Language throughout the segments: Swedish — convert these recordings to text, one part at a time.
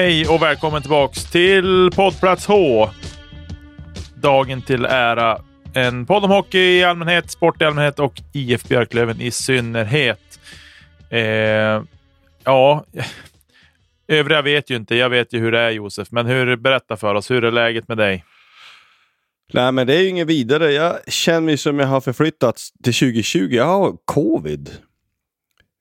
Hej och välkommen tillbaks till poddplats H. Dagen till ära. En podd om hockey i allmänhet, sport i allmänhet och IF Björklöven i synnerhet. Eh, ja, övriga vet ju inte. Jag vet ju hur det är Josef, men hur, berätta för oss. Hur är läget med dig? Nej, men det är ju inget vidare. Jag känner mig som jag har förflyttats till 2020. Jag har covid.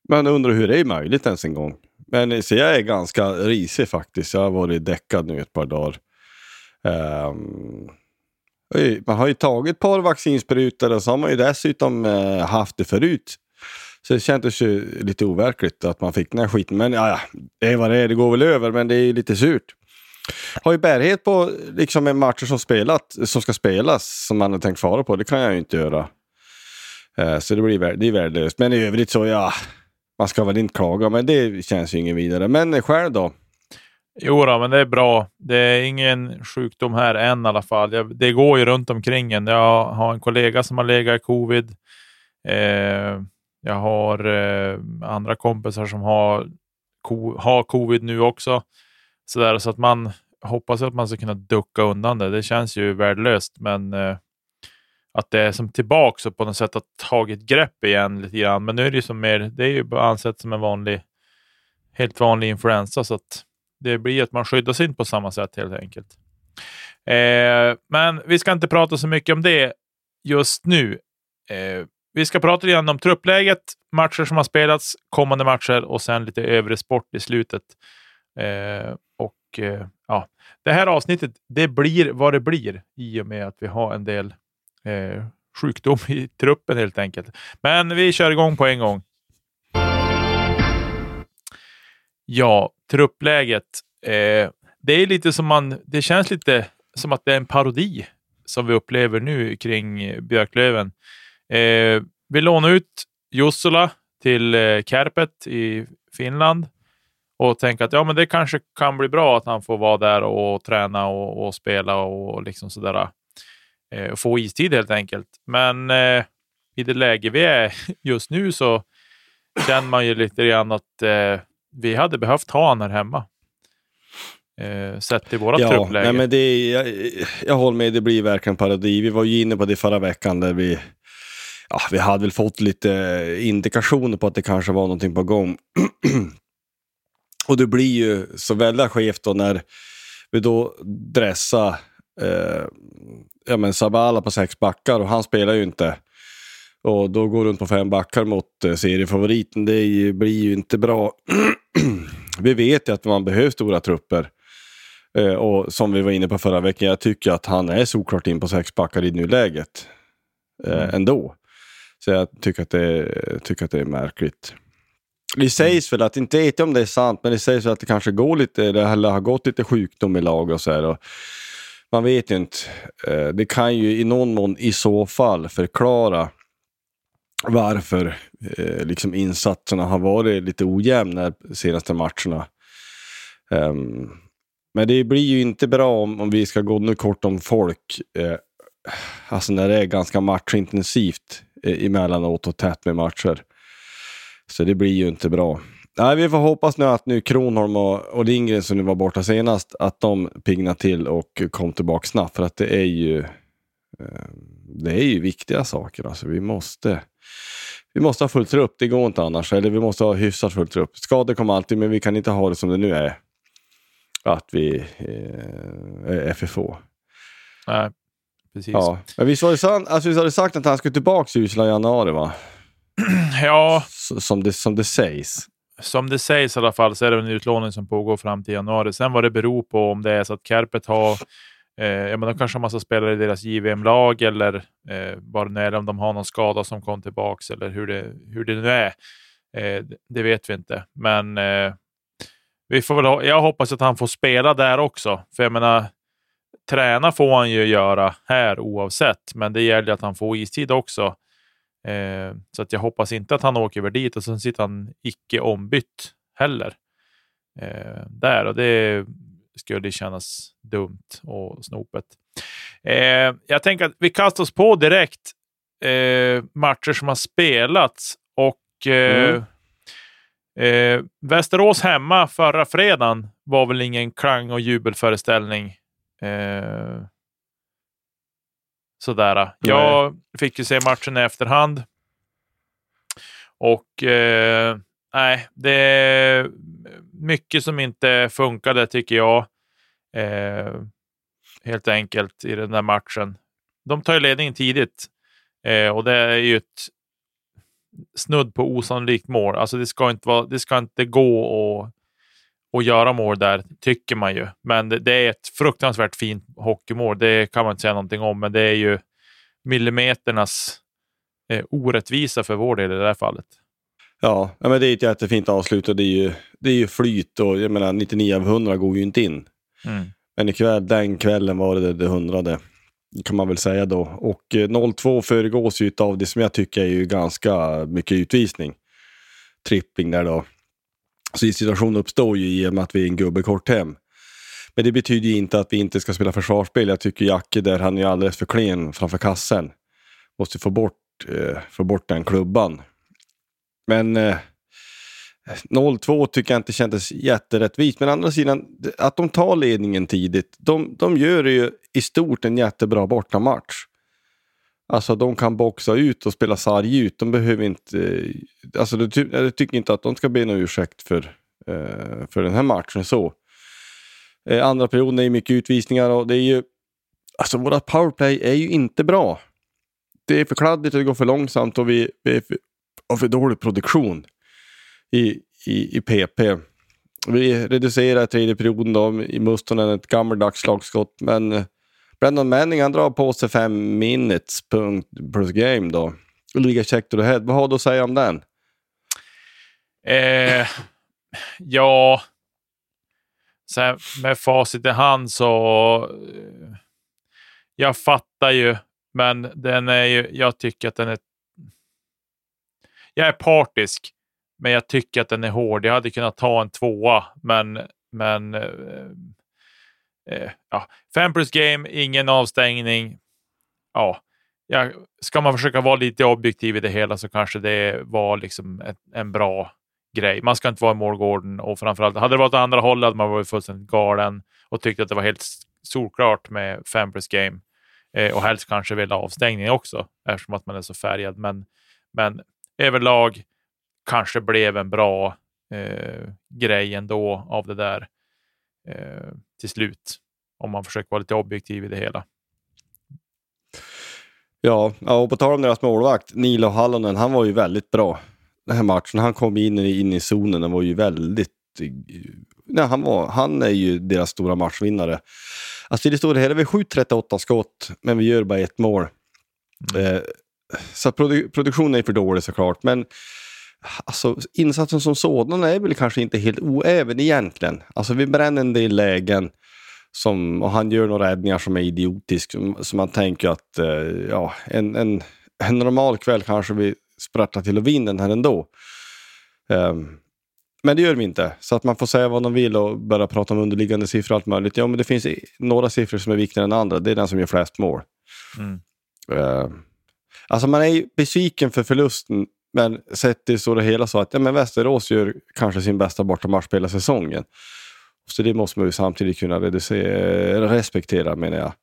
Man undrar hur det är möjligt ens en gång. Men så jag är ganska risig faktiskt. Jag har varit däckad nu ett par dagar. Um, man har ju tagit ett par vaccinsprutor och så har man ju dessutom uh, haft det förut. Så det kändes ju lite overkligt att man fick den här skiten. Men ja, det är vad det är. Det går väl över, men det är ju lite surt. Har ju bärighet på liksom en matcher som, spelat, som ska spelas som man har tänkt fara på. Det kan jag ju inte göra. Uh, så det blir det är värdelöst. Men i övrigt så ja, man ska väl inte klaga, men det känns ju inget vidare. Men själv då? Jo då, men det är bra. Det är ingen sjukdom här än i alla fall. Jag, det går ju runt omkring en. Jag har en kollega som har legat i covid. Eh, jag har eh, andra kompisar som har, ko, har covid nu också. Så, där, så att man hoppas att man ska kunna ducka undan det. Det känns ju värdelöst, men eh, att det är som tillbaka och på något sätt har tagit grepp igen lite grann. Men nu är det ju som mer, det är ju ansett som en vanlig, helt vanlig influensa, så att det blir att man skyddar sig inte på samma sätt helt enkelt. Eh, men vi ska inte prata så mycket om det just nu. Eh, vi ska prata lite om truppläget, matcher som har spelats, kommande matcher och sen lite övrig sport i slutet. Eh, och eh, ja, Det här avsnittet, det blir vad det blir i och med att vi har en del eh, sjukdom i truppen helt enkelt. Men vi kör igång på en gång. Ja, truppläget. Eh, det är lite som man, det känns lite som att det är en parodi som vi upplever nu kring Björklöven. Eh, vi lånar ut Jussola till eh, Kärpet i Finland och tänker att ja, men det kanske kan bli bra att han får vara där och träna och, och spela och liksom sådär eh, få istid helt enkelt. Men eh, i det läge vi är just nu så känner man ju lite grann att eh, vi hade behövt ha honom här hemma. Eh, sett till våra ja, truppläge. Nej, men det, jag, jag håller med, det blir verkligen parodi. Vi var ju inne på det förra veckan där vi ja, vi hade väl fått lite indikationer på att det kanske var någonting på gång. och det blir ju så väldigt skevt då när vi då dressar eh, ja, men Sabala på sex backar och han spelar ju inte. Och då går runt på fem backar mot eh, seriefavoriten. Det blir ju inte bra. vi vet ju att man behöver stora trupper. Eh, och som vi var inne på förra veckan, jag tycker att han är såklart in på sex backar i nuläget. Eh, Mm. Ändå. Så jag tycker att, det, tycker att det är märkligt. Det sägs väl att, inte vet jag om det är sant, men det sägs väl att det kanske går lite, eller har gått lite sjukdom i lag och så här. Och man vet ju inte. Eh, det kan ju i någon mån i så fall förklara varför eh, liksom insatserna har varit lite ojämna de senaste matcherna. Ehm, men det blir ju inte bra om, om vi ska gå nu kort om folk. Eh, alltså när det är ganska matchintensivt eh, emellanåt och tätt med matcher. Så det blir ju inte bra. Nej, vi får hoppas nu att nu Kronholm och, och Lindgren som nu var borta senast, att de pignar till och kom tillbaka snabbt. För att det är ju, eh, det är ju viktiga saker. Alltså, vi måste vi måste ha fullt upp, det går inte annars. Eller vi måste ha hyfsat fullt upp. Skador kommer alltid, men vi kan inte ha det som det nu är. Att vi eh, är FFO. Nej, precis. Ja. Men visst var det, sant, alltså, visst var det sagt att han skulle tillbaka i Ysla i januari, va? ja, Som det, som det sägs som det sägs i alla fall så är det en utlåning som pågår fram till januari. Sen vad det beror på om det är så att Kärpet har eh, ja, men de kanske har massa spelare i deras JVM-lag eller eh, vad det nu är, om de har någon skada som kom tillbaka eller hur det, hur det nu är. Eh, det- vet vi inte. Men eh, vi får väl ha, jag hoppas att han får spela där också. För jag menar, träna får han ju göra här oavsett, men det gäller att han får istid också. Eh, så att jag hoppas inte att han åker över dit och sen sitter han icke ombytt heller. Eh, där och det skulle kännas dumt och snopet. Eh, jag tänker att vi kastar oss på direkt eh, matcher som har spelats och eh, eh, Västerås hemma förra fredagen var väl ingen klang och jubelföreställning. Eh, sådär. Jag fick ju se matchen i efterhand. Och eh, nej, det är mycket som inte funkade tycker jag. Eh, helt enkelt i den där matchen. De tar ju ledningen tidigt eh, och det är ju ett snudd på osannolikt mål. Alltså det ska inte, vara, det ska inte gå att att göra mål där, tycker man ju. Men det, det är ett fruktansvärt fint hockeymål. Det kan man inte säga någonting om, men det är ju millimeternas eh, orättvisa för vår del i det här fallet. Ja, men det är ett jättefint avslut och det är ju, det är ju flyt och jag menar 99 av 100 går ju inte in. Mm. Men ikväll, den kvällen var det det hundrade. Kan man väl säga då. Och eh, 0-2 föregås ju av det som jag tycker är ju ganska mycket utvisning. Tripping där då. Så situationen uppstår ju i och med att vi är en gubbe kort hem. Men det betyder ju inte att vi inte ska spela försvarsspel. Jag tycker Jacke där, han är ju alldeles för klen framför kassen. Måste få bort, eh, få bort den klubban. Men eh, 0-2 tycker jag inte kändes jätterättvist. Men å andra sidan, att de tar ledningen tidigt. De, de gör ju i stort en jättebra bortamatch. Alltså de kan boxa ut och spela sarg ut. De behöver inte... Eh, alltså ty- eh, jag tycker inte att de ska be någon ursäkt för, eh, för den här matchen så. Eh, andra perioden är ju mycket utvisningar och det är ju... Alltså våra powerplay är ju inte bra. Det är för kladdigt och det går för långsamt och vi, vi är för, har för dålig produktion i, i, i PP. Vi reducerar tredje perioden då i Mustonen ett gammaldags slagskott men eh, Brandon Manning han drar på sig fem minutes punkt plus game då. Ulrika check to the head. Vad har du att säga om den? Eh, ja, så här, med facit i hand så... Eh, jag fattar ju, men den är ju, jag tycker att den är... Jag är partisk, men jag tycker att den är hård. Jag hade kunnat ta en tvåa, men... men eh, eh, ja. Fem plus game, ingen avstängning. Ja, ja, ska man försöka vara lite objektiv i det hela så kanske det var liksom ett, en bra grej. Man ska inte vara i målgården och framförallt, hade det varit åt andra hållet hade man varit fullständigt galen och tyckte att det var helt solklart med fem plus game eh, och helst kanske vill ha avstängning också eftersom att man är så färgad. Men, men överlag kanske blev en bra eh, grej ändå av det där eh, till slut. Om man försöker vara lite objektiv i det hela. Ja, och på tal om deras målvakt, Nilo Hallonen, han var ju väldigt bra den här matchen. Han kom in i, in i zonen och var ju väldigt... Nej, han, var, han är ju deras stora matchvinnare. Alltså i det stora hela, vi skjuter 38 skott, men vi gör bara ett mål. Mm. Eh, så produ produktionen är för dålig såklart, men alltså, insatsen som sådan är väl kanske inte helt oäven egentligen. Alltså vi bränner en del lägen som, och han gör några räddningar som är idiotisk. Så man tänker att eh, ja, en, en, en normal kväll kanske vi sprattlar till och vinner den här ändå. Um, men det gör vi inte. Så att man får säga vad de vill och börja prata om underliggande siffror och allt möjligt. Ja, men det finns några siffror som är viktigare än andra. Det är den som gör flest mål. Mm. Uh, alltså man är besviken för förlusten, men sett till så det hela så att ja, men Västerås gör kanske sin bästa bortamatch på hela säsongen. Så det måste man ju samtidigt kunna reducera, respektera menar jag.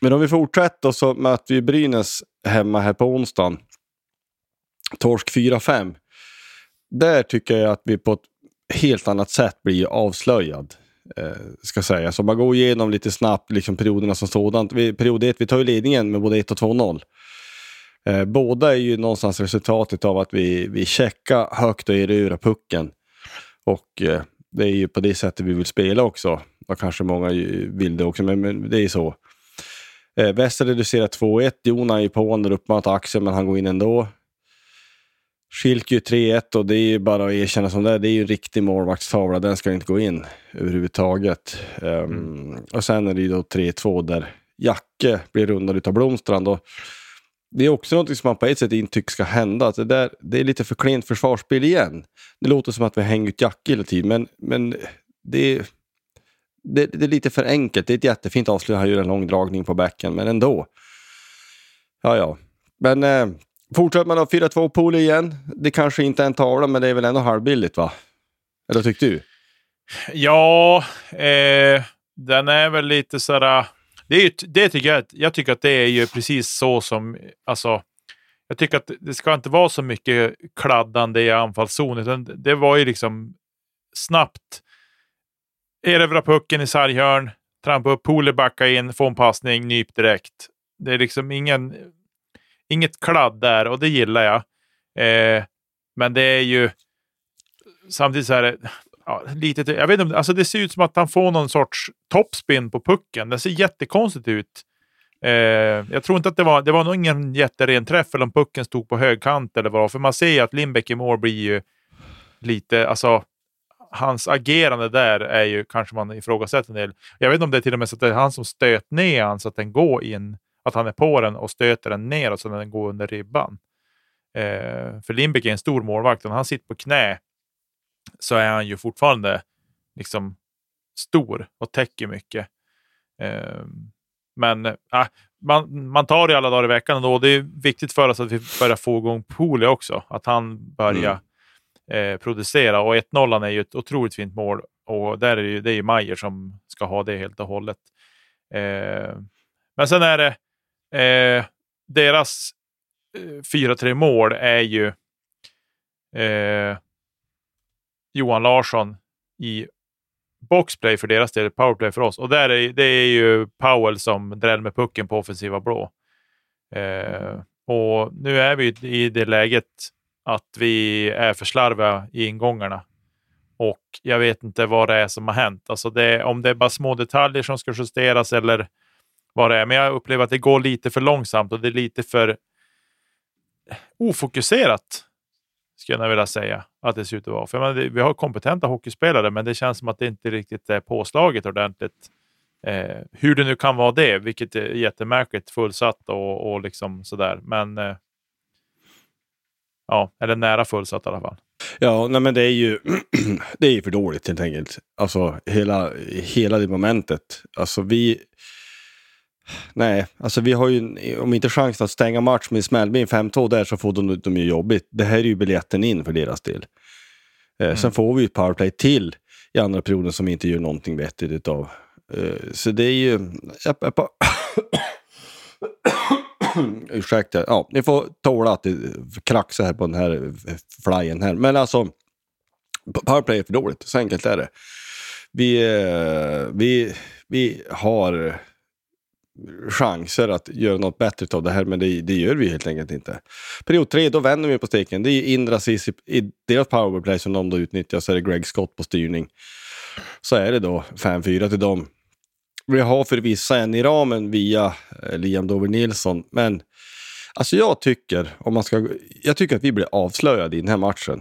Men om vi fortsätter så möter vi Brynäs hemma här på onsdagen. Torsk 4-5. Där tycker jag att vi på ett helt annat sätt blir avslöjad. Eh, ska säga. Så man går igenom lite snabbt liksom perioderna som sådant. Vi, period 1, vi tar ju ledningen med både 1 och 2-0. Eh, båda är ju någonstans resultatet av att vi, vi checkar högt och erövrar pucken. Och eh, det är ju på det sättet vi vill spela också. Och kanske många vill det också, men, men det är så. Eh, Wester reducerar 2-1. Jona är på honom upp mot Axel, men han går in ändå. Schilke 3-1 och det är ju bara att erkänna som det är. Det är ju en riktig målvaktstavla. Den ska inte gå in överhuvudtaget. Um. Och sen är det ju då 3-2 där Jacke blir rundad utav Blomstrand. Och det är också något som man på ett sätt inte tycker ska hända. Att det, där, det är lite för klent försvarsspel igen. Det låter som att vi hänger ut Jack hela tiden, men, men det, är, det, det, är lite för enkelt. Det är ett jättefint avslut. Han gör en lång dragning på backen, men ändå. Ja, ja. Men eh, fortsätter man då 4-2 pool igen. Det kanske inte är en tavla, men det är väl ändå halvbilligt, va? Eller tyckte du? Ja, eh, den är väl lite sådär det, är ju, det tycker jag, jag tycker att det är ju precis så som, alltså, jag tycker att det ska inte vara så mycket kladdande i anfallszon, utan det var ju liksom snabbt erövra pucken i sarghörn, trampa upp, Pole backa in, få en passning, nyp direkt. Det är liksom ingen, inget kladd där och det gillar jag. Eh, men det är ju samtidigt så här, ja, lite, jag vet inte, alltså det ser ut som att han får någon sorts topspin på pucken. Det ser jättekonstigt ut. Eh, jag tror inte att det var, det var nog ingen jätteren träff eller om pucken stod på högkant eller vad. För man ser ju att Lindbäck i mål blir ju lite, alltså hans agerande där är ju kanske man ifrågasätter en del. Jag vet inte om det är till och med så att det är han som stöt ner han så att den går in, att han är på den och stöter den neråt så att den går under ribban. Eh, för Lindbäck är en stor målvakt och han sitter på knä så är han ju fortfarande liksom stor och täcker mycket. Eh, men äh, man, man tar det alla dagar i veckan och det är viktigt för oss att vi börjar få igång Poli också. Att han börjar mm. eh, producera och 1-0 är ju ett otroligt fint mål och där är det, ju, det är ju Majer som ska ha det helt och hållet. Eh, men sen är det eh, deras 4-3 eh, mål är ju eh, Johan Larsson i boxplay för deras del, powerplay för oss. Och där är, det är ju Powell som dräller med pucken på offensiva blå. Eh, och nu är vi i det läget att vi är för slarviga i ingångarna. Och jag vet inte vad det är som har hänt. Alltså det, om det är bara små detaljer som ska justeras eller vad det är. Men jag upplever att det går lite för långsamt och det är lite för ofokuserat skulle jag vilja säga att det ser ut att vara. För menar, vi har kompetenta hockeyspelare, men det känns som att det inte riktigt är påslaget ordentligt. Eh, hur det nu kan vara det, vilket är jättemärkligt, fullsatt och, och liksom sådär. Men eh, ja, eller nära fullsatt i alla fall. Ja, nej men det är ju det är för dåligt helt enkelt. Alltså hela, hela det momentet. Alltså vi Nej, alltså vi har ju, om inte chansen att stänga match med smällben 5-2 där så får de, de ju jobbigt. Det här är ju biljetten in för deras del. Eh, mm. Sen får vi ett powerplay till i andra perioden som vi inte gör någonting vettigt utav. Eh, så det är ju... Ursäkta, ja, ni får tåla att det kraxar här på den här flyen här. Men alltså, powerplay är för dåligt, så enkelt är det. Vi, eh, vi, vi har chanser att göra något bättre av det här, men det, det gör vi helt enkelt inte. Period tre, då vänder vi på steken. Det är Indra Cissi i deras powerplay som de då utnyttjar, så är det Greg Scott på styrning. Så är det då 5-4 till dem. Vi har förvisso en i ramen via eh, Liam Dover Nilsson, men alltså jag tycker, om man ska, jag tycker att vi blir avslöjade i den här matchen.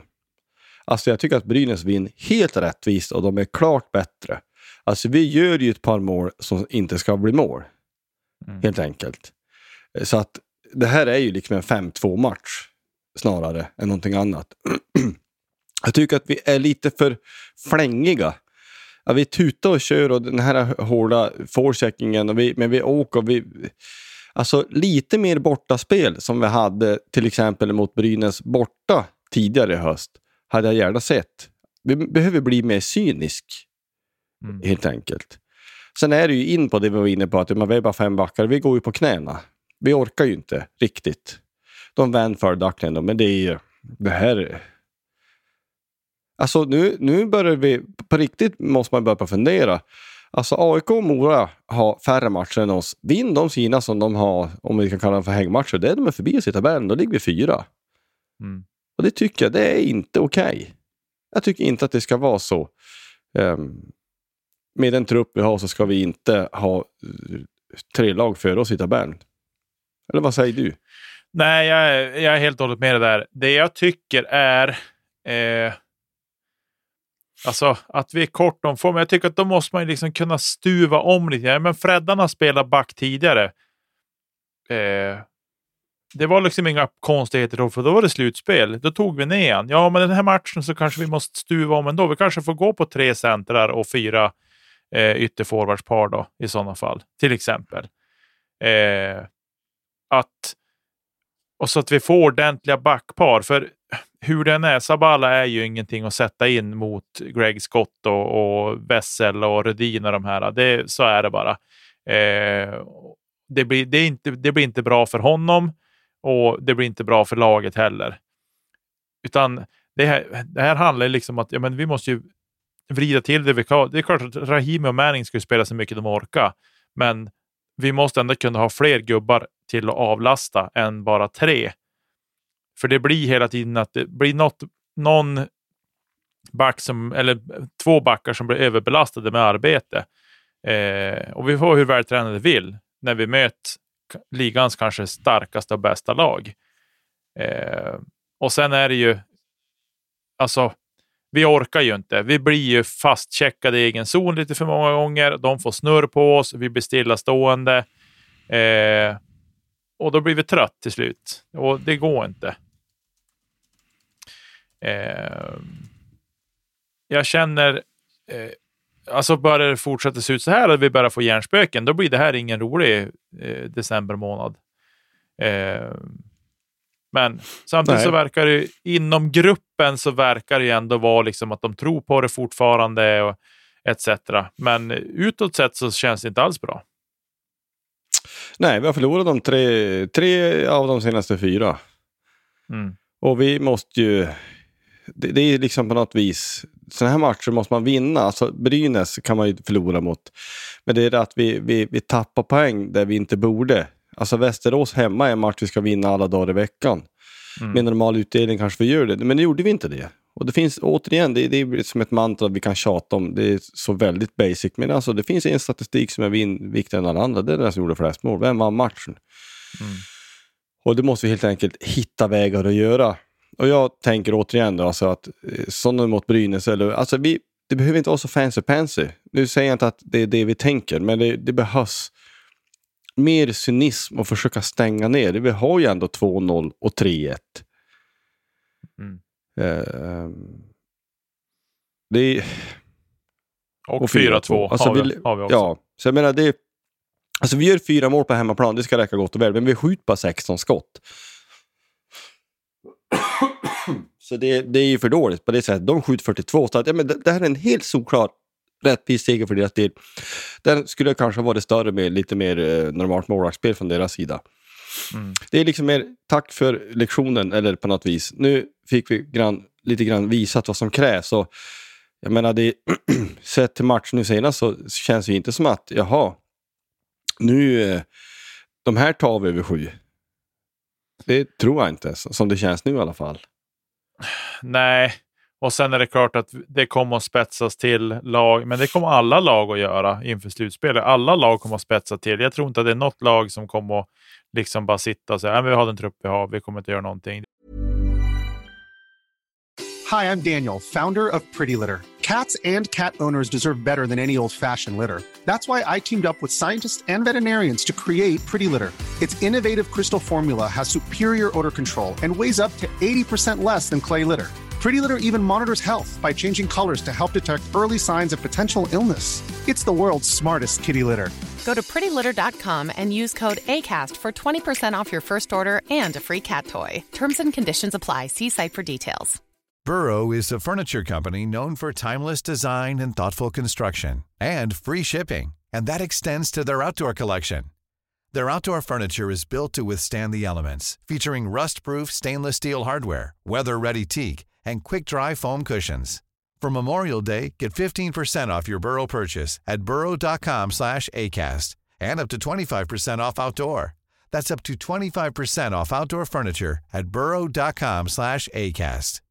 Alltså jag tycker att Brynäs vinner helt rättvist och de är klart bättre. Alltså vi gör ju ett par mål som inte ska bli mål. Mm. Helt enkelt. Så att det här är ju liksom en 5-2 match snarare än någonting annat. jag tycker att vi är lite för flängiga. Ja, vi tutar och kör och den här hårda forecheckingen, och vi, men vi åker och vi... Alltså lite mer bortaspel som vi hade till exempel mot Brynäs borta tidigare i höst hade jag gärna sett. Vi behöver bli mer cynisk, mm. helt enkelt. Sen är det ju in på det vi var inne på, att man är bara fem backar. Vi går ju på knäna. Vi orkar ju inte riktigt. De vann för Duckland, men det är ju det här. Alltså nu, nu börjar vi, på riktigt måste man börja fundera. Alltså AIK och Mora har färre matcher än oss. Vinn de sina som de har, om vi kan kalla dem för hängmatcher, det är de är förbi oss i tabellen. Då ligger vi fyra. Mm. Och det tycker jag, det är inte okej. Okay. Jag tycker inte att det ska vara så. Um, med den trupp vi har så ska vi inte ha eh, tre lag före oss i tabellen. Eller vad säger du? Nej, jag är, jag är helt och hållet med det där. Det jag tycker är eh, Alltså att vi är kort om form. Jag tycker att då måste man liksom kunna stuva om lite. Men Freddan har spelat back tidigare. Eh, det var liksom inga konstigheter då, för då var det slutspel. Då tog vi ner en. Ja, men den här matchen så kanske vi måste stuva om ändå. Vi kanske får gå på tre centrar och fyra eh, ytterforwardspar då i sådana fall, till exempel. Eh, att, och så att vi får ordentliga backpar. För hur den är, Sabala är ju ingenting att sätta in mot Greg Scott och, och Wessel och Rudin och de här. Det, så är det bara. Eh, det, blir, det, är inte, det blir inte bra för honom och det blir inte bra för laget heller. Utan det här, det här handlar liksom om att ja, men vi måste ju vrida till det vi kan. Det är klart att Rahimi och Manning skulle spela så mycket de orkar, men vi måste ändå kunna ha fler gubbar till att avlasta än bara tre. För det blir hela tiden att det blir något, någon back som, eller två backar som blir överbelastade med arbete. Eh, och vi får hur vältränade vi vill när vi möter ligans kanske starkaste och bästa lag. Eh, och sen är det ju, alltså, vi orkar ju inte. Vi blir ju fastcheckade i egen zon lite för många gånger. De får snurr på oss, vi blir stillastående. Eh, och då blir vi trött till slut. Och det går inte. Eh, jag känner, eh, alltså börjar det fortsätta se ut så här, att vi börjar få hjärnspöken, då blir det här ingen rolig eh, december månad. Eh, men samtidigt Nej. så verkar det inom gruppen så verkar det ändå vara liksom att de tror på det fortfarande och etc. Men utåt sett så känns det inte alls bra. Nej, vi har förlorat de tre, tre av de senaste fyra. Mm. Och vi måste ju... Det, det är liksom på något vis sådana här matcher måste man vinna. Alltså, Brynäs kan man ju förlora mot. Men det är det att vi, vi, vi tappar poäng där vi inte borde. Alltså Västerås hemma är en match vi ska vinna alla dagar i veckan. Mm. Med normal utdelning kanske vi gör det, men nu gjorde vi inte det. Och det finns återigen, det, det är som ett mantra vi kan tjata om. Det är så väldigt basic. Men alltså det finns en statistik som är viktigare än alla andra. Det är den som gjorde flest mål. Vem vann matchen? Mm. Och det måste vi helt enkelt hitta vägar att göra. Och jag tänker återigen då, alltså att eh, sådana mot Brynäs, eller, alltså vi, det behöver inte vara så fancy pansy. Nu säger jag inte att det är det vi tänker, men det, det behövs mer cynism och försöka stänga ner. Vi har ju ändå 2-0 och 3-1. Mm. Uh, det är... Och, och 4-2 alltså, har, vi, har vi också. Ja, så jag menar det Alltså vi gör fyra mål på hemmaplan, det ska räcka gott och väl, men vi skjuter bara 16 skott. Så det, det är ju för dåligt på det sättet. De skjuter 42, så att, ja, men det, det här är en helt solklar rättvis seger för deras del. Den skulle kanske varit större med lite mer eh, normalt målvaktsspel från deras sida. Mm. Det är liksom mer tack för lektionen, eller på något vis. Nu fick vi grann, lite grann visat vad som krävs. Och, jag menar, det, sett till matchen nu senast så känns det inte som att, jaha, Nu, eh, de här tar vi över sju. Det tror jag inte, som det känns nu i alla fall. Nej, och sen är det klart att det kommer att spetsas till lag, men det kommer alla lag att göra inför slutspelet. Alla lag kommer att spetsa till. Jag tror inte att det är något lag som kommer att liksom bara sitta och säga att vi har den trupp vi har, vi kommer inte göra någonting. Hi, I'm Daniel, founder of Pretty Litter. Cats and cat owners deserve better than any old-fashioned litter. That's why I teamed up with scientists and veterinarians to create Pretty Litter. Its innovative crystal formula has superior odor control and weighs up to 80% less than clay litter. Pretty Litter even monitors health by changing colors to help detect early signs of potential illness. It's the world's smartest kitty litter. Go to prettylitter.com and use code ACAST for 20% off your first order and a free cat toy. Terms and conditions apply. See site for details. Burrow is a furniture company known for timeless design and thoughtful construction and free shipping, and that extends to their outdoor collection. Their outdoor furniture is built to withstand the elements, featuring rust-proof stainless steel hardware, weather-ready teak, and quick-dry foam cushions. For Memorial Day, get 15% off your Burrow purchase at burrow.com slash ACAST and up to 25% off outdoor. That's up to 25% off outdoor furniture at burrow.com slash ACAST.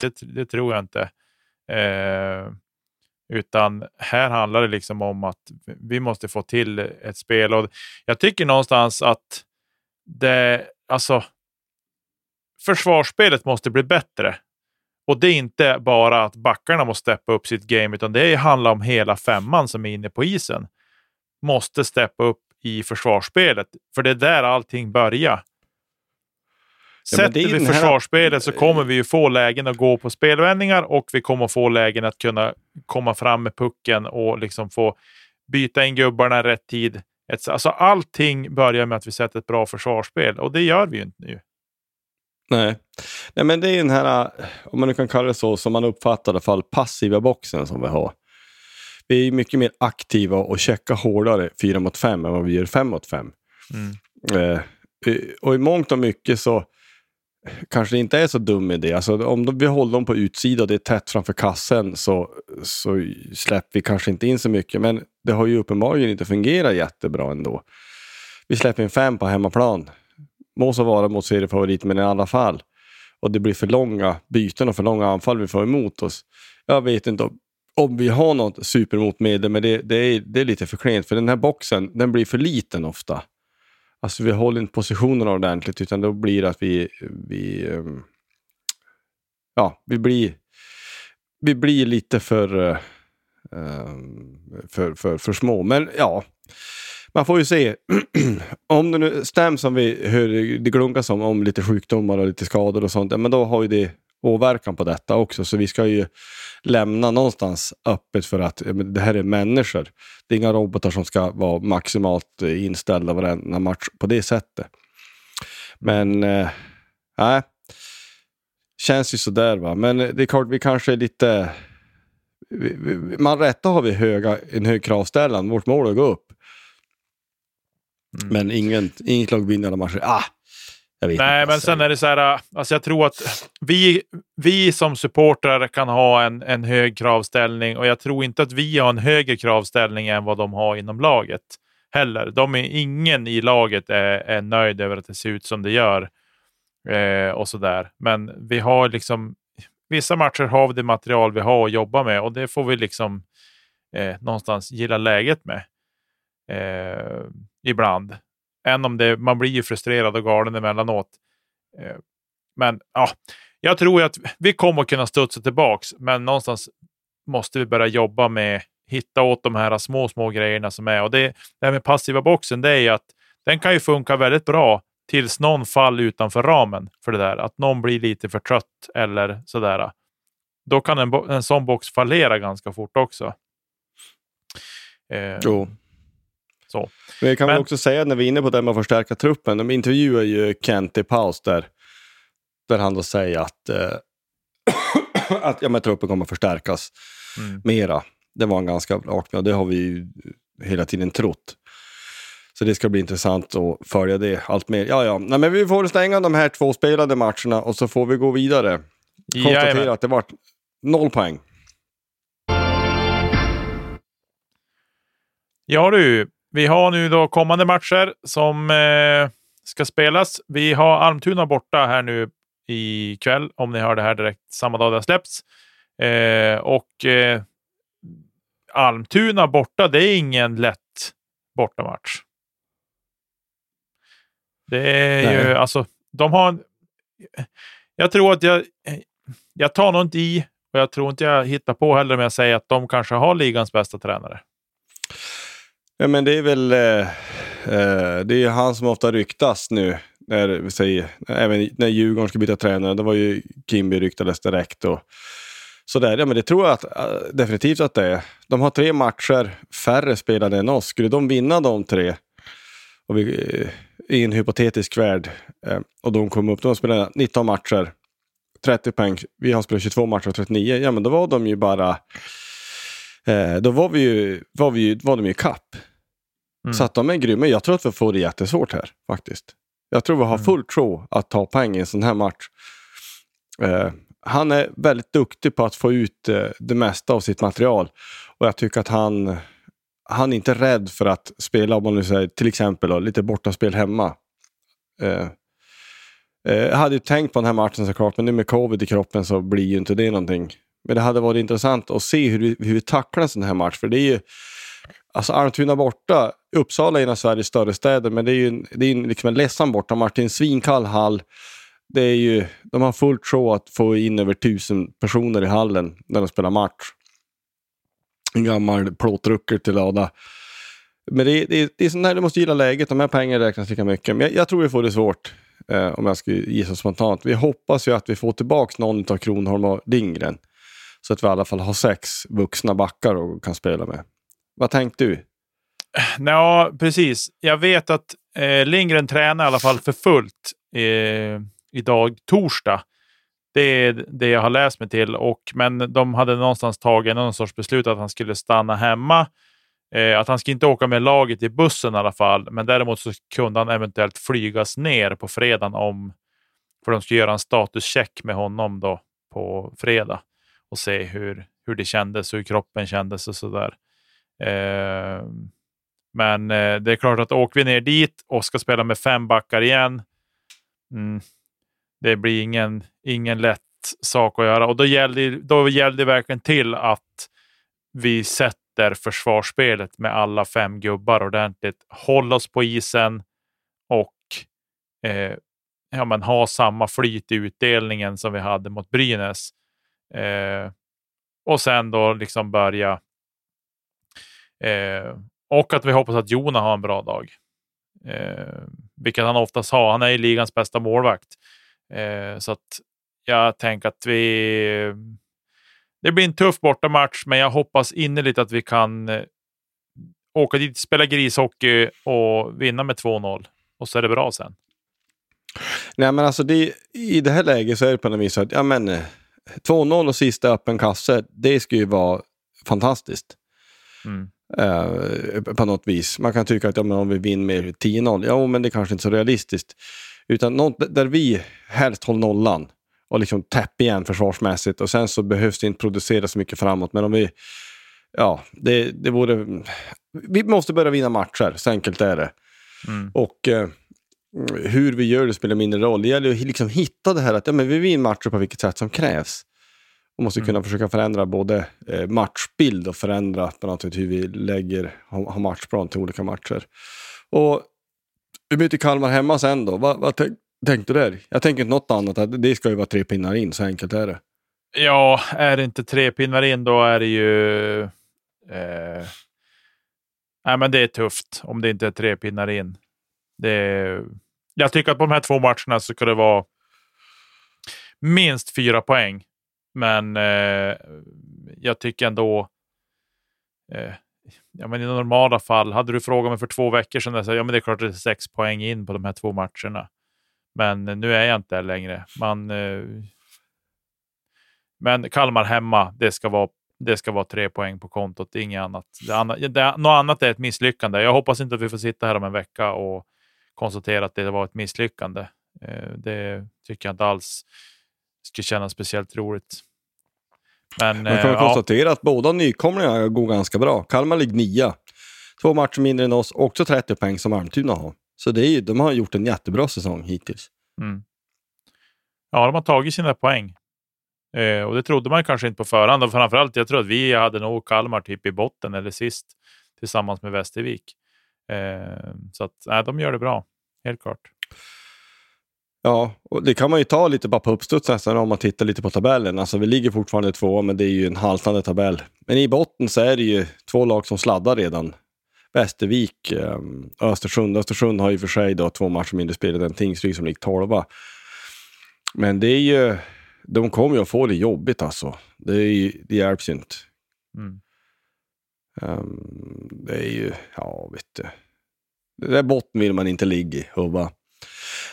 Det, det tror jag inte. Eh, utan här handlar det liksom om att vi måste få till ett spel. Och jag tycker någonstans att det, alltså, försvarsspelet måste bli bättre. Och det är inte bara att backarna måste steppa upp sitt game, utan det handlar om hela femman som är inne på isen. Måste steppa upp i försvarsspelet, för det är där allting börjar. Ja, Sätter vi här- försvarsspelet så kommer vi ju få lägen att gå på spelvändningar och vi kommer få lägen att kunna komma fram med pucken och liksom få byta in gubbarna i rätt tid. Alltså allting börjar med att vi sätter ett bra försvarsspel och det gör vi ju inte nu. Nej. Nej, men det är den här, om man nu kan kalla det så, som man uppfattar i alla fall, passiva boxen som vi har. Vi är mycket mer aktiva och checkar hårdare 4 mot 5 än vad vi gör 5 mot 5. Eh, och i mångt och mycket så kanske det inte är så dum idé. Alltså, om vi håller dem på utsidan och det är tätt framför kassen så, så släpper vi kanske inte in så mycket. Men det har ju uppenbarligen inte fungerat jättebra ändå. Vi släpper in fem på hemmaplan. Må så vara mot seriefavorit, men i alla fall. Och det blir för långa byten och för långa anfall vi får emot oss. Jag vet inte om, om vi har något supermotmedel, men det, det, är, det är lite för klent. För den här boxen, den blir för liten ofta. Alltså vi håller inte positionerna ordentligt, utan då blir det att vi, vi ehm, ja, vi blir, vi blir lite för, eh, ehm, för, för, för små. Men ja, man får ju se. om det nu stämmer som vi hör det glunkas om, om lite sjukdomar och lite skador och sånt, men då har ju det åverkan på detta också. Så vi ska ju lämna någonstans öppet för att men det här är människor. Det är inga robotar som ska vara maximalt inställda varenda match på det sättet. Men eh, nej. Äh, känns ju sådär va. Men det är klart, vi kanske är lite... Man rätta har vi höga, en hög kravställan. Vårt mål är att gå upp. Men ingen, inget lag vinner alla matcher. Ah, jag vet Nej, inte men jag sen är det så här, alltså jag tror att vi, vi som supportrar kan ha en, en hög kravställning och jag tror inte att vi har en högre kravställning än vad de har inom laget heller. De är, ingen i laget är, är nöjd över att det ser ut som det gör eh, och så där. Men vi har liksom vissa matcher har vi det material vi har att jobba med och det får vi liksom eh, någonstans gilla läget med eh, ibland. Än om det, man blir ju frustrerad och galen emellanåt. Eh, men ja, jag tror att vi kommer att kunna studsa tillbaks, men någonstans måste vi börja jobba med hitta åt de här små, små grejerna som är. Och det, det här med passiva boxen, det är ju att den kan ju funka väldigt bra tills någon faller utanför ramen för det där. Att någon blir lite för trött eller sådär. Då kan en, en sån box fallera ganska fort också. Eh, Jo. Så. Men jag kan Men- också säga när vi är inne på det med att förstärka truppen. De intervjuar ju Kent i paus där. Där han då säger att, eh, att ja, men truppen kommer förstärkas Mm. mera. Det var han ganska rak med och det har vi ju hela tiden trott. Så det ska bli intressant att följa det allt mer. Ja, ja. Nej, men vi får stänga de här två spelade matcherna och så får vi gå vidare. Konstatera Jajamän. att det var noll poäng. Ja du, vi har nu då kommande matcher som eh, ska spelas. Vi har Almtuna borta här nu ikväll, om ni hör det här direkt samma dag det har släppts. Eh, och eh, Almtuna borta, det är ingen lätt bortamatch. Det är Nej. ju alltså, de har... Jag tror att jag... Jag tar nog inte i och jag tror inte jag hittar på heller om jag säger att de kanske har ligans bästa tränare. Ja, men det är väl... Eh, eh det är han som ofta ryktas nu. När, säg, även när Djurgården ska byta tränare, då var ju Kimby ryktades direkt. Och, sådär. Ja, men det tror jag att, eh, definitivt att det är. De har tre matcher färre spelade än oss. Skulle de vinna de tre och vi, eh, i en hypotetisk värld eh, och de kom upp, de spelade 19 matcher, 30 poäng. Vi har spelat 22 matcher och 39. Ja, men då var de ju bara... Eh, då var, vi ju, var, vi ju, var de ju kapp. Mm. Så att de är grymma. Jag tror att vi får det jättesvårt här faktiskt. Jag tror vi har mm. full tro att ta poäng i en sån här match. Eh, han är väldigt duktig på att få ut eh, det mesta av sitt material. Och jag tycker att han, han är inte rädd för att spela, om man nu säger till exempel då, lite bortaspel hemma. Eh, eh, jag hade ju tänkt på den här matchen såklart, men nu med covid i kroppen så blir ju inte det någonting. Men det hade varit intressant att se hur, hur vi tacklar en sån här match. För det är ju, alltså Almtuna borta, Uppsala är en av Sveriges större städer, men det är ju det är liksom en ledsam bortamatch. Det är en svinkall hall det är ju, de har fullt sjå att få in över tusen personer i hallen när de spelar match. En gammal plåtrucker till lada. Men det, det, det är sånt här, du måste gilla läget. De här pengarna räknas lika mycket. Men jag, jag tror vi får det svårt. Eh, om jag ska gissa spontant. Vi hoppas ju att vi får tillbaka någon av Kronholm och Lindgren. Så att vi i alla fall har sex vuxna backar och kan spela med. Vad tänkte du? Ja, precis. Jag vet att eh, Lindgren tränar i alla fall för fullt. Eh, idag, torsdag. Det är det jag har läst mig till. Och, men de hade någonstans tagit någon sorts beslut att han skulle stanna hemma. Eh, att han ska inte åka med laget i bussen i alla fall. Men däremot så kunde han eventuellt flygas ner på fredagen om... För de ska göra en statuscheck med honom då på fredag och se hur, hur det kändes, hur kroppen kändes och sådär. Eh, men eh, det är klart att åker vi ner dit och ska spela med fem backar igen, mm, det blir ingen, ingen lätt sak att göra. Och då gällde, då det verkligen till att vi sätter försvarsspelet med alla fem gubbar ordentligt. Håll oss på isen och eh, ja, men ha samma flyt i utdelningen som vi hade mot Brynäs. Eh, och sen då liksom börja. Eh, och att vi hoppas att Jona har en bra dag. Eh, vilket han oftast har. Han är ju ligans bästa målvakt. Eh, så att jag tänker att vi... Det blir en tuff bortamatch, men jag hoppas innerligt att vi kan eh, åka dit, spela grishockey och vinna med 2-0. Och så är det bra sen. Nej, men alltså det, i det här läget så är det på något vis att ja, men, 2-0 eh, och sista öppen kasse, det skulle ju vara fantastiskt. Mm. Uh, på något vis. Man kan tycka att ja, om vi vinner med 10-0, ja men det är kanske inte så realistiskt. Utan något där vi helst håller nollan och liksom täpper igen försvarsmässigt och sen så behövs det inte producera så mycket framåt. Men om vi, ja, det, det vore, vi måste börja vinna matcher, så enkelt är det. Mm. Och eh, hur vi gör det spelar mindre roll. Det gäller att liksom hitta det här att ja, men vi vinner matcher på vilket sätt som krävs. Och måste mm. kunna försöka förändra både eh, matchbild och förändra på något sätt hur vi lägger, har matchplan till olika matcher. Och vi möter Kalmar hemma sen då. Vad, vad tänkte du där? Jag tänker inte något annat. Det ska ju vara tre pinnar in, så enkelt är det. Ja, är det inte tre pinnar in då är det ju... Eh, nej, men det är tufft om det inte är tre pinnar in. Det jag tycker att på de här två matcherna så ska det vara minst fyra poäng. Men eh, jag tycker ändå... Eh, ja, men i normala fall, hade du frågat mig för två veckor sedan, så, ja, men det är klart det är sex poäng in på de här två matcherna. Men eh, nu är jag inte där längre. Man, eh, men Kalmar hemma, det ska, vara, det ska vara tre poäng på kontot, inget annat. Det, anna, det, något annat är ett misslyckande. Jag hoppas inte att vi får sitta här om en vecka och konstatera att det var ett misslyckande. Eh, det tycker jag inte alls skulle kännas speciellt roligt. Men, Man kan eh, konstatera att båda nykomlingarna går ganska bra. Kalmar ligger nia. Två matcher mindre än oss, också 30 poäng som Almtuna har. Så det är ju, de har gjort en jättebra säsong hittills. Mm. Ja, de har tagit sina poäng. Eh, och det trodde man kanske inte på förhand. Och framförallt, jag tror att vi hade nog Kalmar typ i botten eller sist tillsammans med Västervik. Eh, så att, nej, de gör det bra, helt klart. Ja, och det kan man ju ta lite bara på uppstuds nästan om man tittar lite på tabellen. Alltså vi ligger fortfarande två, men det är ju en haltande tabell. Men i botten så är det ju två lag som sladdar redan. Västervik, eh, Östersund. Östersund har ju för sig då två matcher mindre spelade än Tingsryd som ligger tolva. Men det är ju, de kommer ju att få det jobbigt alltså. Det, är ju, det hjälps ju inte. Mm. Um, det är ju, ja vet du. Det där botten vill man inte ligga i, hubba.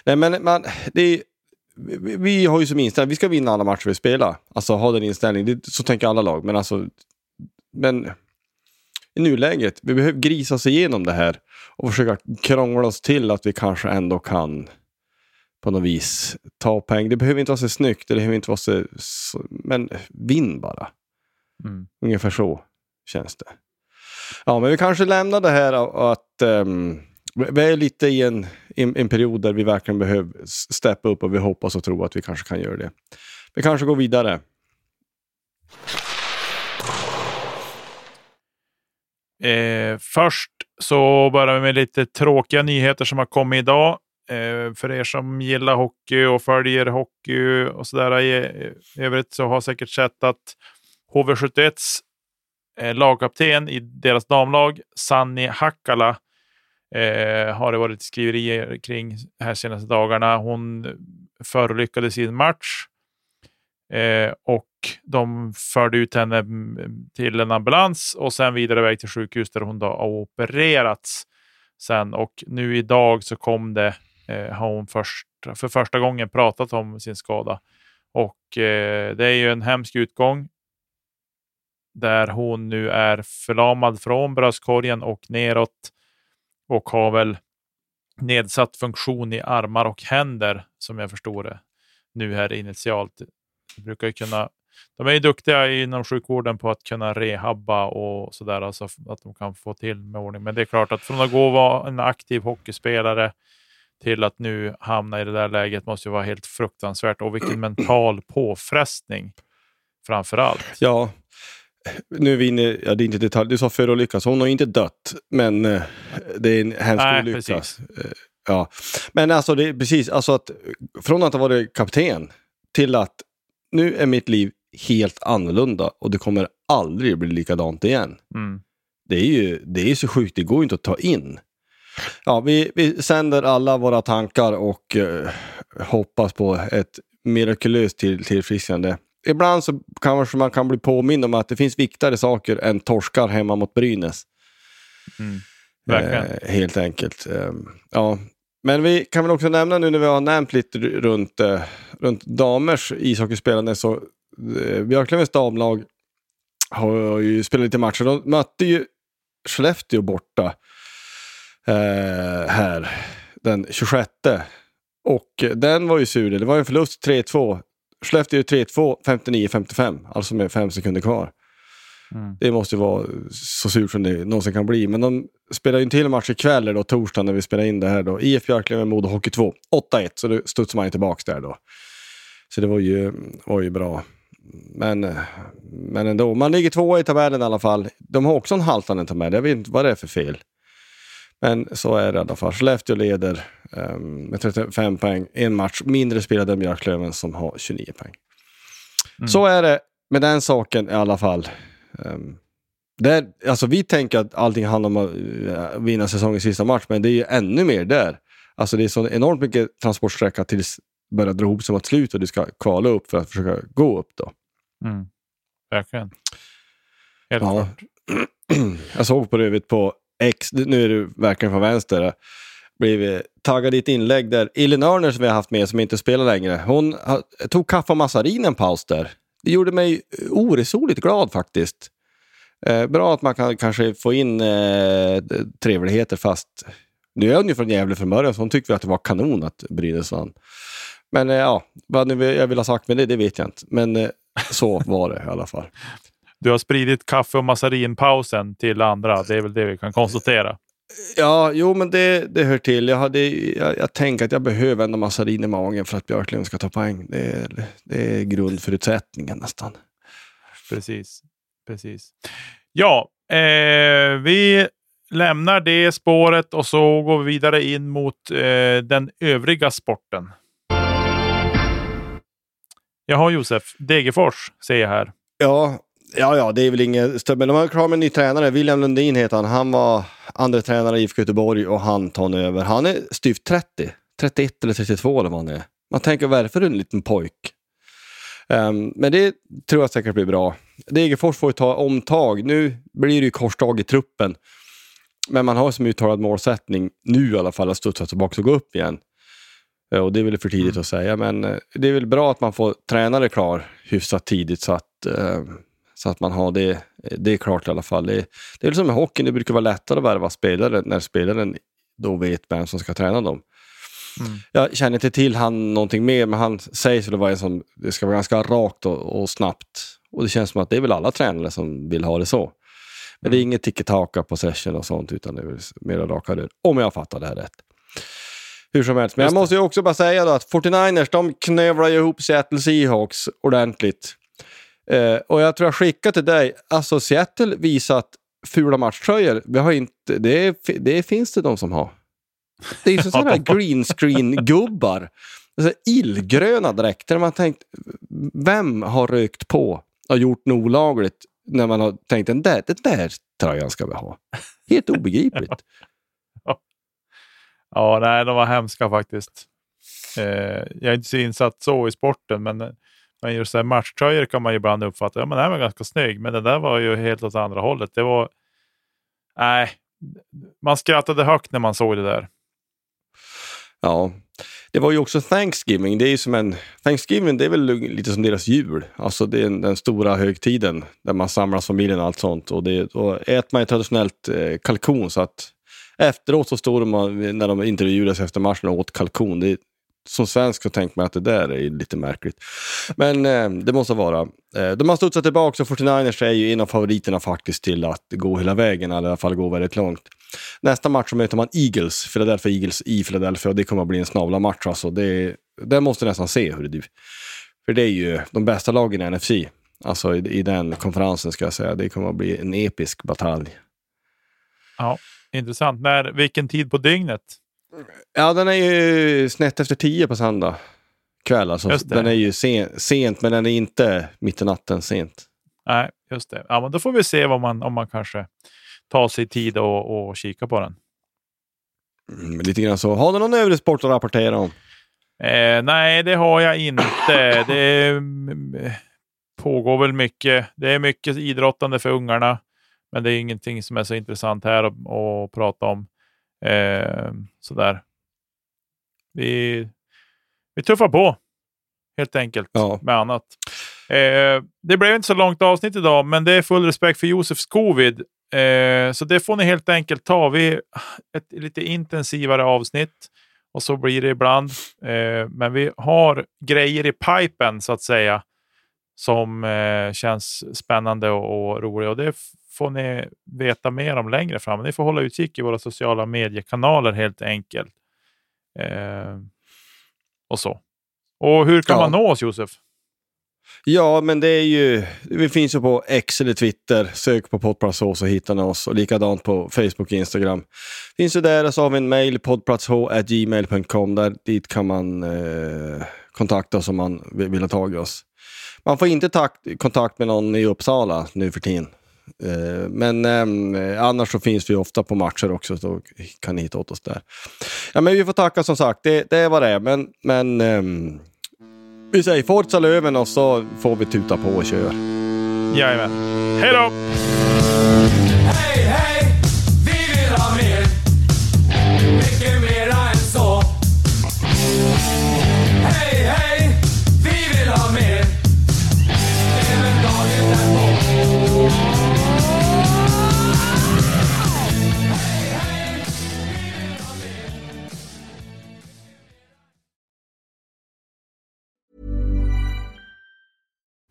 Nej men man, det är, vi, har ju som inställning, vi ska vinna alla matcher vi spelar. Alltså ha den inställningen, så tänker alla lag. Men alltså, men i nuläget, vi behöver grisa oss igenom det här och försöka krångla oss till att vi kanske ändå kan på något vis ta poäng. Det behöver inte vara så snyggt, det behöver inte vara så, men vinn bara. Mm. Ungefär så känns det. Ja, men vi kanske lämnar det här och att um, vi är lite i en, en, en, period där vi verkligen behöver steppa upp och vi hoppas och tror att vi kanske kan göra det. Vi kanske går vidare. Eh, först så börjar vi med lite tråkiga nyheter som har kommit idag. Eh, för er som gillar hockey och följer hockey och sådär i, i övrigt så har säkert sett att HV71s eh, lagkapten i deras damlag, Sanni Hakkala, eh, har det varit skriverier kring här senaste dagarna. Hon förolyckades i en match eh, och de förde ut henne mm, mm, till en ambulans och sen vidare väg till sjukhus där hon då har opererats sen. Och nu idag så kom det, eh, har hon först, för första gången pratat om sin skada. Och eh, det är ju en hemsk utgång där hon nu är förlamad från bröstkorgen och neråt och har väl nedsatt funktion i armar och händer som jag förstår det nu här initialt. De brukar ju kunna de är ju duktiga inom sjukvården på att kunna rehabba och sådär, alltså att de kan få till med ordning. Men det är klart att från att gå och vara en aktiv hockeyspelare till att nu hamna i det där läget måste ju vara helt fruktansvärt och vilken mental påfrestning framför allt. Ja, nu är vi inne, ja, det är inte detalj, du sa förolycka, så hon har inte dött, men eh, det är en hemsk olycka. Eh, Ja, men alltså det är precis, alltså att från att ha varit kapten till att nu är mitt liv helt annorlunda och det kommer aldrig bli likadant igen. Mm. Det är ju det är så sjukt, det går inte att ta in. Ja, vi, vi sänder alla våra tankar och eh, hoppas på ett mirakulöst till, tillfrisknande. Ibland så kanske man kan bli påmind om att det finns viktigare saker än torskar hemma mot Brynäs. Mm. Eh, helt enkelt. Eh, ja. Men vi kan väl också nämna nu när vi har nämnt lite runt, eh, runt damers ishockeyspelande så eh, Björklövens damlag har ju spelat lite matcher. De mötte ju Skellefteå borta eh, här den 26. Och den var ju sur. Det var en förlust 3-2. Skellefteå 3-2, 59-55, alltså med fem sekunder kvar. Mm. Det måste ju vara så surt som det någonsin kan bli. Men de spelar ju en till match ikväll, då, torsdag, när vi spelar in det här. Då. IF Björklöven, Modo Hockey 2. 8-1, så då studsar man ju tillbaka där då. Så det var ju, var ju bra. Men, men ändå, man ligger tvåa i tabellen i alla fall. De har också en haltande tabell, jag vet inte vad det är för fel. Men så är det i alla fall. Skellefteå leder um, med 35 poäng, en match mindre spelad än Björklöven som har 29 poäng. Mm. Så är det med den saken i alla fall. Um, där, alltså vi tänker att allting handlar om att uh, vinna säsongens sista match, men det är ju ännu mer där. Alltså det är så enormt mycket transportsträcka tills det börjar dra ihop sig mot slut och du ska kvala upp för att försöka gå upp då. Mm. Verkligen. Helt Ja. klart. Jag såg på övrigt på X, nu är du verkligen från vänster, eh, blev taggad i ett inlägg där Elin Örner som vi har haft med som inte spelar längre, hon tog kaffe och massarin en paus där. Det gjorde mig eh, oresonligt glad faktiskt. Eh, bra att man kan kanske få in eh, trevligheter fast nu är hon ju från Gävle från början så hon tyckte att det var kanon att Brynäs vann. Men eh, ja, vad jag vill ha sagt med det, det vet jag inte. Men eh, så var det i alla fall. du har spridit kaffe och massarinpausen till andra. Det är väl det vi kan konstatera. Ja, jo men det, det hör till. Jag, hade, jag, jag tänker att jag behöver ändå massarin i magen för att Björklund ska ta poäng. Det är, det är grundförutsättningen nästan. Precis. Precis. Ja, eh, vi lämnar det spåret och så går vi vidare in mot eh, den övriga sporten. Jaha Josef, Degerfors ser jag här. Ja, ja, ja det är väl inget större. Men de har klar med en ny tränare. William Lundin heter han. Han var andra tränare i IFK Göteborg och han tar nu över. Han är styvt 30. 31 eller 32 eller vad han är. Man tänker, vad är det för en liten pojk? Um, men det tror jag säkert blir bra. Degerfors får ju ta omtag. Nu blir det ju korsdag i truppen. Men man har som uttalad målsättning, nu i alla fall, att studsa tillbaka och gå upp igen. Uh, och det är väl för tidigt mm. att säga, men uh, det är väl bra att man får tränare klar hyfsat tidigt så att, uh, så att man har det, det är klart i alla fall. Det, det är väl som med hockeyn, det brukar vara lättare att värva spelare när spelaren då vet vem som ska träna dem. Mm. Jag känner inte till han någonting mer, men han sägs väl vara en som det ska vara ganska rakt och, och, snabbt. Och det känns som att det är väl alla tränare som vill ha det så. Men det är mm. inget tiki-taka på session och sånt, utan det är väl mer raka rör. Om jag fattar det här rätt. Hur som helst, men jag måste ju också bara säga då att 49ers, de knövlar ihop Seattle Seahawks ordentligt. Eh, och jag tror jag skickade till dig, alltså Seattle visat fula matchtröjor, vi har inte, det, det finns det de som har. Det är ju sådana här green screen-gubbar. Alltså, illgröna dräkter. Man tänkt, vem har rökt på och gjort något olagligt när man har tänkt den där, den där tröjan ska vi ha. Helt obegripligt. ja, nej, de var hemska faktiskt. Eh, jag är inte så insatt så i sporten, men, men just här matchtröjor kan man ju ibland uppfatta. Ja, men den var ganska snygg, men den där var ju helt åt andra hållet. Det var... Nej, man skrattade högt när man såg det där. Ja, det var ju också Thanksgiving. Det är ju som en, Thanksgiving det är väl lite som deras jul. Alltså det är den stora högtiden där man samlas familjen och allt sånt. Och, det, då äter man ju traditionellt eh, kalkon så att efteråt så står de när de intervjuades efter matchen och åt kalkon. Det, som svensk så tänker man att det där är lite märkligt. Men eh, det måste vara. Eh, de har studsat tillbaka och 49ers är ju en av favoriterna faktiskt till att gå hela vägen, eller i alla fall gå väldigt långt. Nästa match så möter man Eagles, Philadelphia Eagles i Philadelphia och det kommer att bli en snabla match alltså. Det, det måste nästan se hur det du. För det är ju de bästa lagen i NFC. Alltså i, i den konferensen ska jag säga. Det kommer att bli en episk batalj. Ja, intressant. När, vilken tid på dygnet? Ja, den är ju snett efter tio på söndag kväll. Alltså. Den är ju sen, sent, men den är inte mitt i natten sent. Nej, just det. Ja, men då får vi se vad man, om man kanske tar sig tid och, och kika på den. Mm, lite grann så. Har du någon övrig sport att rapportera om? Eh, nej, det har jag inte. Det pågår väl mycket. Det är mycket idrottande för ungarna, men det är ingenting som är så intressant här att, att prata om. Eh, sådär. Vi, vi tuffar på helt enkelt ja. med annat. Eh, det blev inte så långt avsnitt idag, men det är full respekt för Josefs covid. Eh, så det får ni helt enkelt ta. Vi ett lite intensivare avsnitt och så blir det ibland. Eh, men vi har grejer i pipen så att säga som eh, känns spännande och, och roliga och det får ni veta mer om längre fram. Ni får hålla utkik i våra sociala mediekanaler helt enkelt. Eh, och så. Och hur kan ja. man nå oss Josef? Ja, men det är ju, vi finns ju på X eller Twitter. Sök på poddplatshå så hittar ni oss. Och likadant på Facebook och Instagram. Finns ju där och så har vi en mail, poddplatshå.gmail.com. Dit kan man eh, kontakta oss om man vill ha tag i oss. Man får inte ta kontakt med någon i Uppsala nu för tiden. Eh, men eh, annars så finns vi ofta på matcher också, så kan ni hitta åt oss där. Ja, men vi får tacka som sagt, det, det är vad det är. Men, men eh, vi säger Forza Löven och så får vi tuta på och köra. Jajamän. Hej då! Hej, hej!